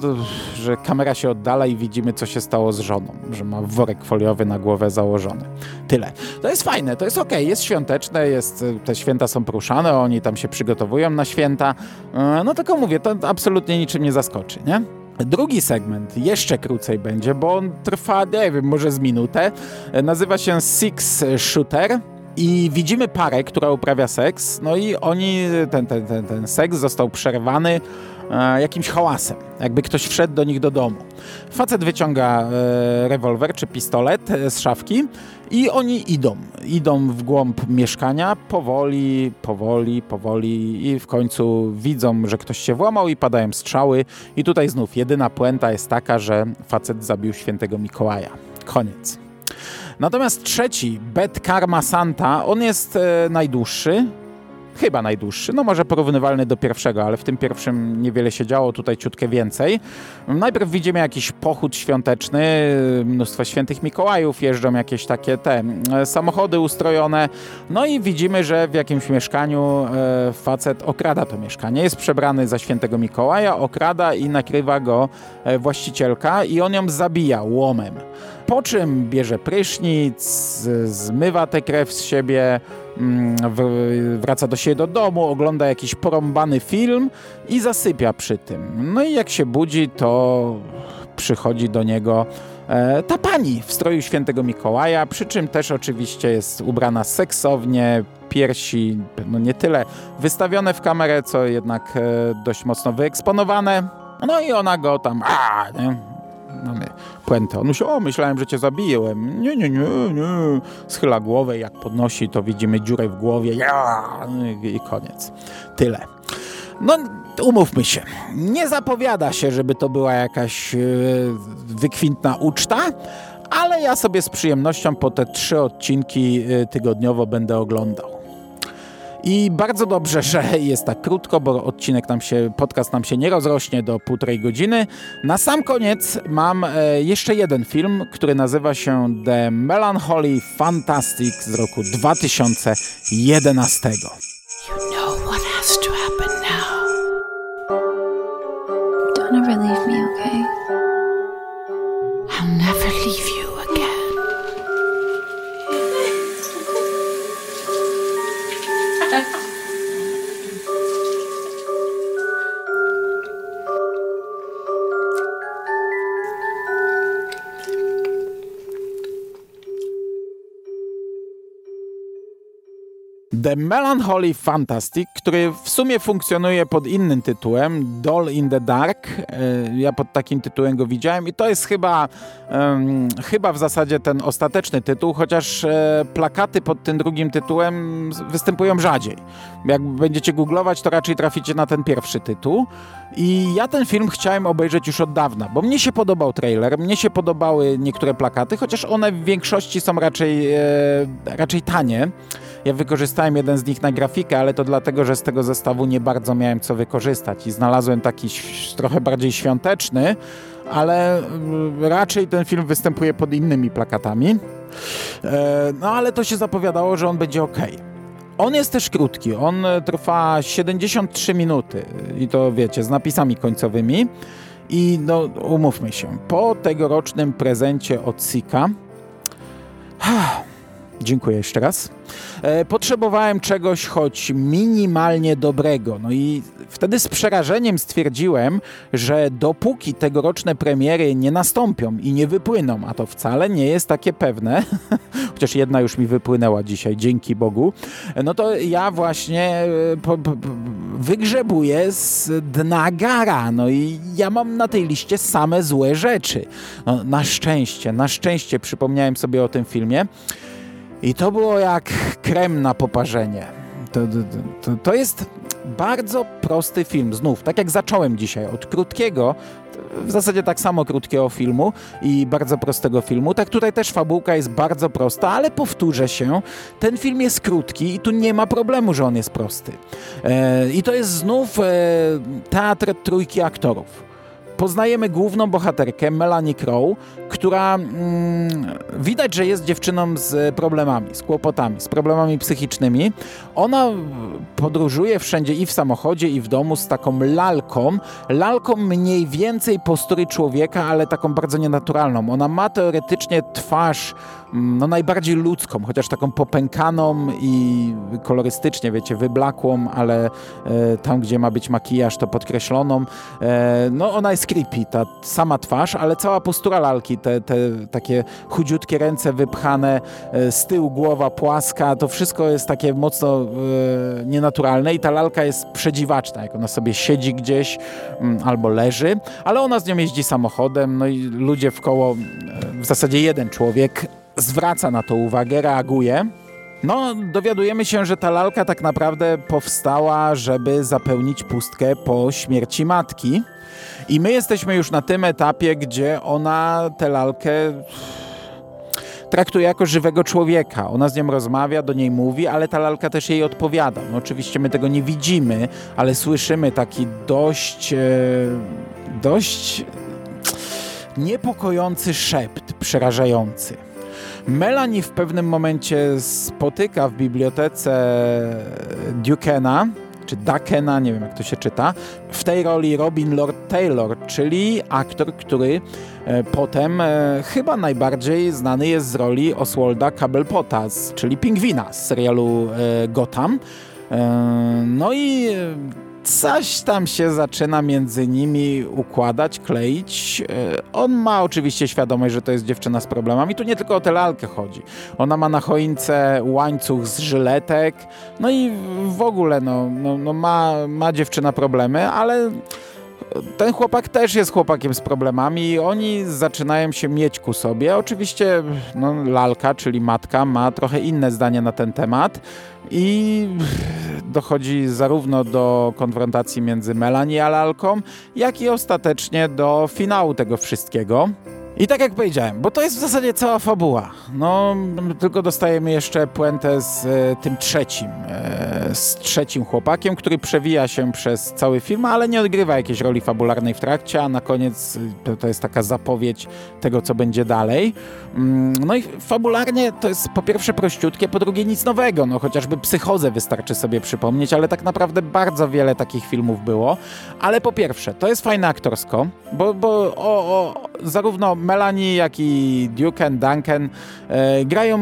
że kamera się oddala i widzimy, co się stało z żoną, że ma worek foliowy na głowę założony. Tyle. To jest fajne, to jest ok, jest świąteczne, jest, te święta są poruszane, oni tam się przygotowują na święta. E, no tylko mówię, to absolutnie niczym nie zaskoczy, nie? Drugi segment jeszcze krócej będzie, bo on trwa, nie wiem, może z minutę. E, nazywa się Six Shooter. I widzimy parę, która uprawia seks, no i oni, ten, ten, ten, ten seks został przerwany jakimś hałasem, jakby ktoś wszedł do nich do domu. Facet wyciąga e, rewolwer czy pistolet e, z szafki i oni idą. Idą w głąb mieszkania, powoli, powoli, powoli i w końcu widzą, że ktoś się włamał i padają strzały. I tutaj znów jedyna puenta jest taka, że facet zabił świętego Mikołaja. Koniec. Natomiast trzeci, Bet Karma Santa, on jest e, najdłuższy, chyba najdłuższy, no może porównywalny do pierwszego, ale w tym pierwszym niewiele się działo, tutaj ciutkę więcej. Najpierw widzimy jakiś pochód świąteczny, mnóstwo świętych Mikołajów, jeżdżą jakieś takie te e, samochody ustrojone, no i widzimy, że w jakimś mieszkaniu e, facet okrada to mieszkanie, jest przebrany za świętego Mikołaja, okrada i nakrywa go e, właścicielka i on ją zabija łomem. Po czym bierze prysznic, zmywa tę krew z siebie, mm, wraca do siebie do domu, ogląda jakiś porąbany film i zasypia przy tym. No i jak się budzi, to przychodzi do niego e, ta pani w stroju świętego Mikołaja, przy czym też oczywiście jest ubrana seksownie, piersi, no nie tyle wystawione w kamerę, co jednak e, dość mocno wyeksponowane. No i ona go tam, a, nie? Mamy puentę. On mówi, o, myślałem, że cię zabiłem. Nie, nie, nie, nie. Schyla głowę, jak podnosi, to widzimy dziurę w głowie. Ja! I koniec. Tyle. No, umówmy się, nie zapowiada się, żeby to była jakaś yy, wykwintna uczta, ale ja sobie z przyjemnością po te trzy odcinki yy, tygodniowo będę oglądał. I bardzo dobrze, że jest tak krótko, bo odcinek nam się, podcast nam się nie rozrośnie do półtorej godziny. Na sam koniec mam e, jeszcze jeden film, który nazywa się The Melancholy Fantastic z roku 2011. You know what has to happen now. Don't ever leave me, okay? I'll never The Melancholy Fantastic, który w sumie funkcjonuje pod innym tytułem, Doll in the Dark. E, ja pod takim tytułem go widziałem i to jest chyba, um, chyba w zasadzie ten ostateczny tytuł, chociaż e, plakaty pod tym drugim tytułem występują rzadziej. Jak będziecie googlować, to raczej traficie na ten pierwszy tytuł. I ja ten film chciałem obejrzeć już od dawna, bo mnie się podobał trailer, mnie się podobały niektóre plakaty, chociaż one w większości są raczej, e, raczej tanie. Ja wykorzystałem jeden z nich na grafikę, ale to dlatego, że z tego zestawu nie bardzo miałem co wykorzystać i znalazłem taki trochę bardziej świąteczny, ale mm, raczej ten film występuje pod innymi plakatami. E, no ale to się zapowiadało, że on będzie ok. On jest też krótki, on trwa 73 minuty i to wiecie, z napisami końcowymi. I no, umówmy się, po tegorocznym prezencie od Sika, dziękuję jeszcze raz, E, potrzebowałem czegoś choć minimalnie dobrego. No i wtedy z przerażeniem stwierdziłem, że dopóki tegoroczne premiery nie nastąpią i nie wypłyną, a to wcale nie jest takie pewne, chociaż jedna już mi wypłynęła dzisiaj, dzięki Bogu, no to ja właśnie e, po, po, wygrzebuję z dna gara. No i ja mam na tej liście same złe rzeczy. No, na szczęście, na szczęście przypomniałem sobie o tym filmie. I to było jak krem na poparzenie. To, to, to, jest bardzo prosty film. Znów, tak jak zacząłem dzisiaj, od krótkiego, w zasadzie tak samo krótkiego filmu i bardzo prostego filmu, tak tutaj też fabułka jest bardzo prosta, ale powtórzę się, ten film jest krótki i tu nie ma problemu, że on jest prosty. E, I to jest znów e, teatr trójki aktorów poznajemy główną bohaterkę, Melanie Crow, która mm, widać, że jest dziewczyną z problemami, z kłopotami, z problemami psychicznymi. Ona podróżuje wszędzie i w samochodzie, i w domu z taką lalką. Lalką mniej więcej postury człowieka, ale taką bardzo nienaturalną. Ona ma teoretycznie twarz no, najbardziej ludzką, chociaż taką popękaną i kolorystycznie, wiecie, wyblakłą, ale e, tam, gdzie ma być makijaż, to podkreśloną. E, no, ona jest creepy, ta sama twarz, ale cała postura lalki, te, te takie chudziutkie ręce wypchane, e, z tyłu głowa płaska, to wszystko jest takie mocno e, nienaturalne i ta lalka jest przedziwaczna, jak ona sobie siedzi gdzieś m, mm, albo leży, ale ona z nią jeździ samochodem, no i ludzie w koło, e, w zasadzie jeden człowiek zwraca na to uwagę, reaguje. No, dowiadujemy się, że ta lalka tak naprawdę powstała, żeby zapełnić pustkę po śmierci matki. I my jesteśmy już na tym etapie, gdzie ona tę lalkę traktuje jako żywego człowieka. Ona z nią rozmawia, do niej mówi, ale ta lalka też jej odpowiada. No, oczywiście my tego nie widzimy, ale słyszymy taki dość, e, dość niepokojący szept, przerażający. Melanie w pewnym momencie spotyka w bibliotece Dukena, czy Dakena, nie wiem jak to się czyta, w tej roli Robin Lord Taylor, czyli aktor, który e, potem e, chyba najbardziej znany jest z roli Oswalda Cobblepota, czyli pingwina z serialu e, Gotham. No i coś tam się zaczyna między nimi układać, kleić. E, on ma oczywiście świadomość, że to jest dziewczyna z problemami. Tu nie tylko o tę lalkę chodzi. Ona ma na choince łańcuch z żyletek, no i w ogóle no, no, no ma, ma dziewczyna problemy, ale ten chłopak też jest chłopakiem z problemami i oni zaczynają się mieć ku sobie. Oczywiście no, lalka, czyli matka, ma trochę inne zdanie na ten temat i dochodzi zarówno do konfrontacji między Melanie a lalką, jak i ostatecznie do finału tego wszystkiego. I tak jak powiedziałem, bo to jest w zasadzie cała fabuła. No, tylko dostajemy jeszcze puentę z e, tym trzecim, e, z trzecim chłopakiem, który przewija się przez cały film, ale nie odgrywa jakiejś roli fabularnej w trakcie, a na koniec to, e, to jest taka zapowiedź tego, co będzie dalej. Mm, no i fabularnie to jest po pierwsze prościutkie, po drugie nic nowego, no chociażby Psychozę wystarczy sobie przypomnieć, ale tak naprawdę bardzo wiele takich filmów było. Ale po pierwsze, to jest fajne aktorsko, bo, bo o, o, zarówno Melanie, jak i Duke and Duncan e, grają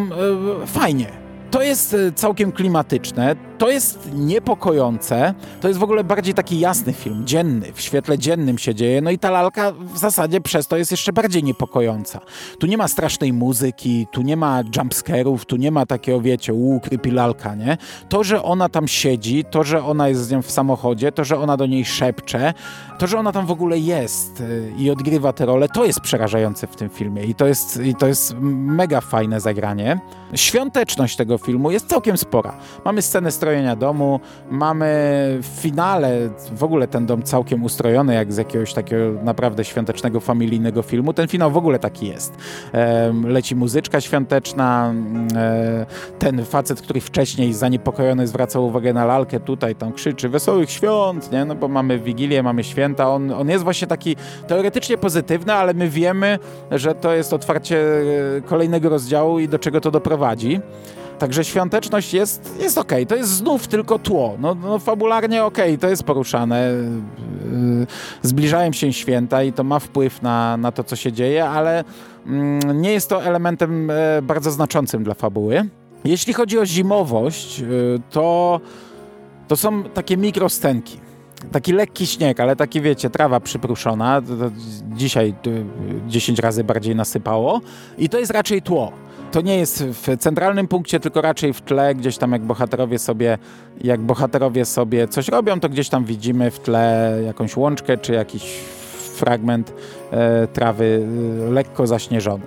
e, fajnie. To jest e, całkiem klimatyczne, to jest niepokojące, to jest w ogóle bardziej taki jasny film, dzienny, w świetle dziennym się dzieje, no i ta lalka w zasadzie przez to jest jeszcze bardziej niepokojąca. Tu nie ma strasznej muzyki, tu nie ma jumpscarów, tu nie ma takiego, wiecie, łu, krypi lalka, nie? To, że ona tam siedzi, to, że ona jest z nią w samochodzie, to, że ona do niej szepcze, to, że ona tam w ogóle jest e, i odgrywa tę rolę, to jest przerażające w tym filmie i to jest, i to jest mega fajne zagranie. Świąteczność tego filmu jest całkiem spora. Mamy scenę strojenia domu, mamy w finale w ogóle ten dom całkiem ustrojony, jak z jakiegoś takiego naprawdę świątecznego, familijnego filmu. Ten finał w ogóle taki jest. Leci muzyczka świąteczna, mm, e, ten facet, który wcześniej zaniepokojony zwracał uwagę na lalkę, tutaj tam krzyczy wesołych świąt, nie? no bo mamy Wigilię, mamy święta. On, on jest właśnie taki teoretycznie pozytywny, ale my wiemy, że to jest otwarcie e, kolejnego rozdziału i do czego to doprowadzi. Także świąteczność jest, jest okej, okay. to jest znów tylko tło. No, no fabularnie okej, okay, to jest poruszane. Yy, zbliżają się święta i to ma wpływ na, na to, co się dzieje, ale yy, nie jest to elementem yy, bardzo znaczącym dla fabuły. Jeśli chodzi o zimowość, yy, to, to są takie mikrostenki. Taki lekki śnieg, ale taki wiecie, trawa przypruszona. Dzisiaj 10 razy bardziej nasypało i to jest raczej tło to nie jest w centralnym punkcie, tylko raczej w tle, gdzieś tam jak bohaterowie sobie, jak bohaterowie sobie coś robią, to gdzieś tam widzimy w tle jakąś łączkę czy jakiś fragment e, trawy e, lekko zaśnieżony.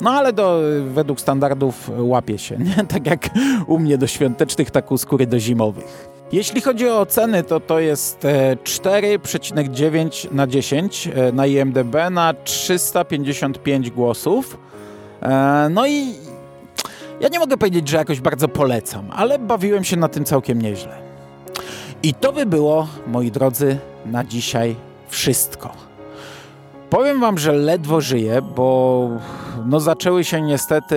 No ale do, według standardów łapie się, nie? tak jak u mnie do świątecznych, tak u skóry do zimowych. Jeśli chodzi o oceny, to to jest 4,9 e, na 10 e, na IMDB na 355 głosów. E, no i ja nie mogę powiedzieć, że jakoś bardzo polecam, ale bawiłem się na tym całkiem nieźle. I to by było, moi drodzy, na dzisiaj wszystko. Powiem wam, że ledwo żyję, bo no zaczęły się niestety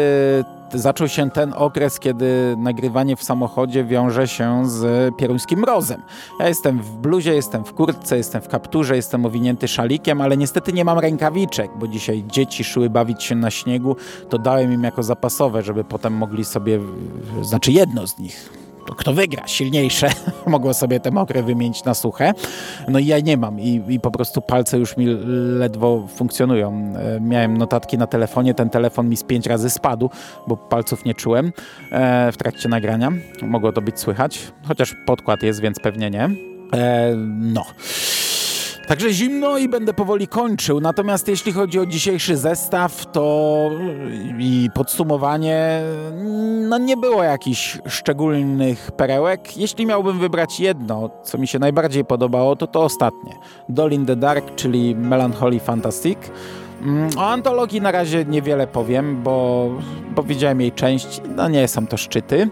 zaczął się ten okres, kiedy nagrywanie w samochodzie wiąże się z pieruńskim mrozem. Ja jestem w bluzie, jestem w kurtce, jestem w kapturze, jestem owinięty szalikiem, ale niestety nie mam rękawiczek, bo dzisiaj dzieci szły bawić się na śniegu, to dałem im jako zapasowe, żeby potem mogli sobie, znaczy jedno z nich, kto wygra, silniejsze, mogło sobie te mokre wymienić na suche. No i ja nie mam i, i po prostu palce już mi ledwo funkcjonują. E, miałem notatki na telefonie, ten telefon mi z pięć razy spadł, bo palców nie czułem e, w trakcie nagrania. Mogło to być słychać, chociaż podkład jest, więc pewnie nie. E, no. Także zimno i będę powoli kończył. Natomiast jeśli chodzi o dzisiejszy zestaw, to i podsumowanie, no nie było jakichś szczególnych perełek. Jeśli miałbym wybrać jedno, co mi się najbardziej podobało, to to ostatnie. Dolin the Dark, czyli Melancholy Fantastic. Mm, o antologii na razie niewiele powiem, bo, widziałem jej część, no nie są to szczyty.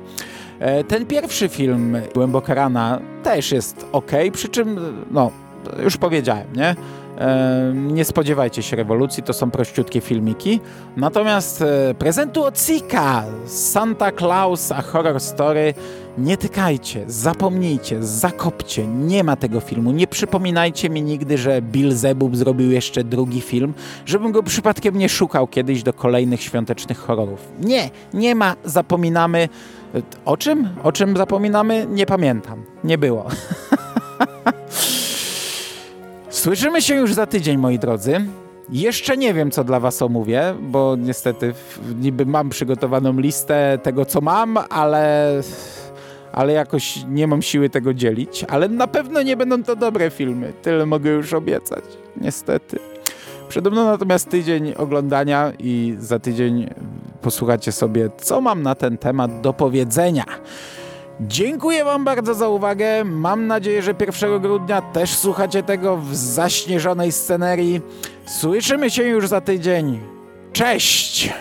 E, ten pierwszy film, Głęboka Rana, też jest ok, przy czym no, już powiedziałem, nie? E, nie spodziewajcie się rewolucji, to są prościutkie filmiki. Natomiast e, prezentu od Sika, Santa Claus, a horror story, nie tykajcie, zapomnijcie, zakopcie. Nie ma tego filmu. Nie przypominajcie mi nigdy, że Bill Zebub zrobił jeszcze drugi film, żebym go przypadkiem nie szukał kiedyś do kolejnych świątecznych horrorów. Nie, nie ma, zapominamy. O czym? O czym zapominamy? Nie pamiętam. Nie było. Słyszymy się już za tydzień, moi drodzy. Jeszcze nie wiem, co dla was omówię, bo niestety niby mam przygotowaną listę tego, co mam, ale, ale jakoś nie mam siły tego dzielić. Ale na pewno nie będą to dobre filmy. Tyle mogę już obiecać. Niestety. Przede mną natomiast tydzień oglądania i za tydzień posłuchacie sobie, co mam na ten temat do powiedzenia. Dziękuję Wam bardzo za uwagę. Mam nadzieję, że 1 grudnia też słuchacie tego w zaśnieżonej scenerii. Słyszymy się już za tydzień. Cześć!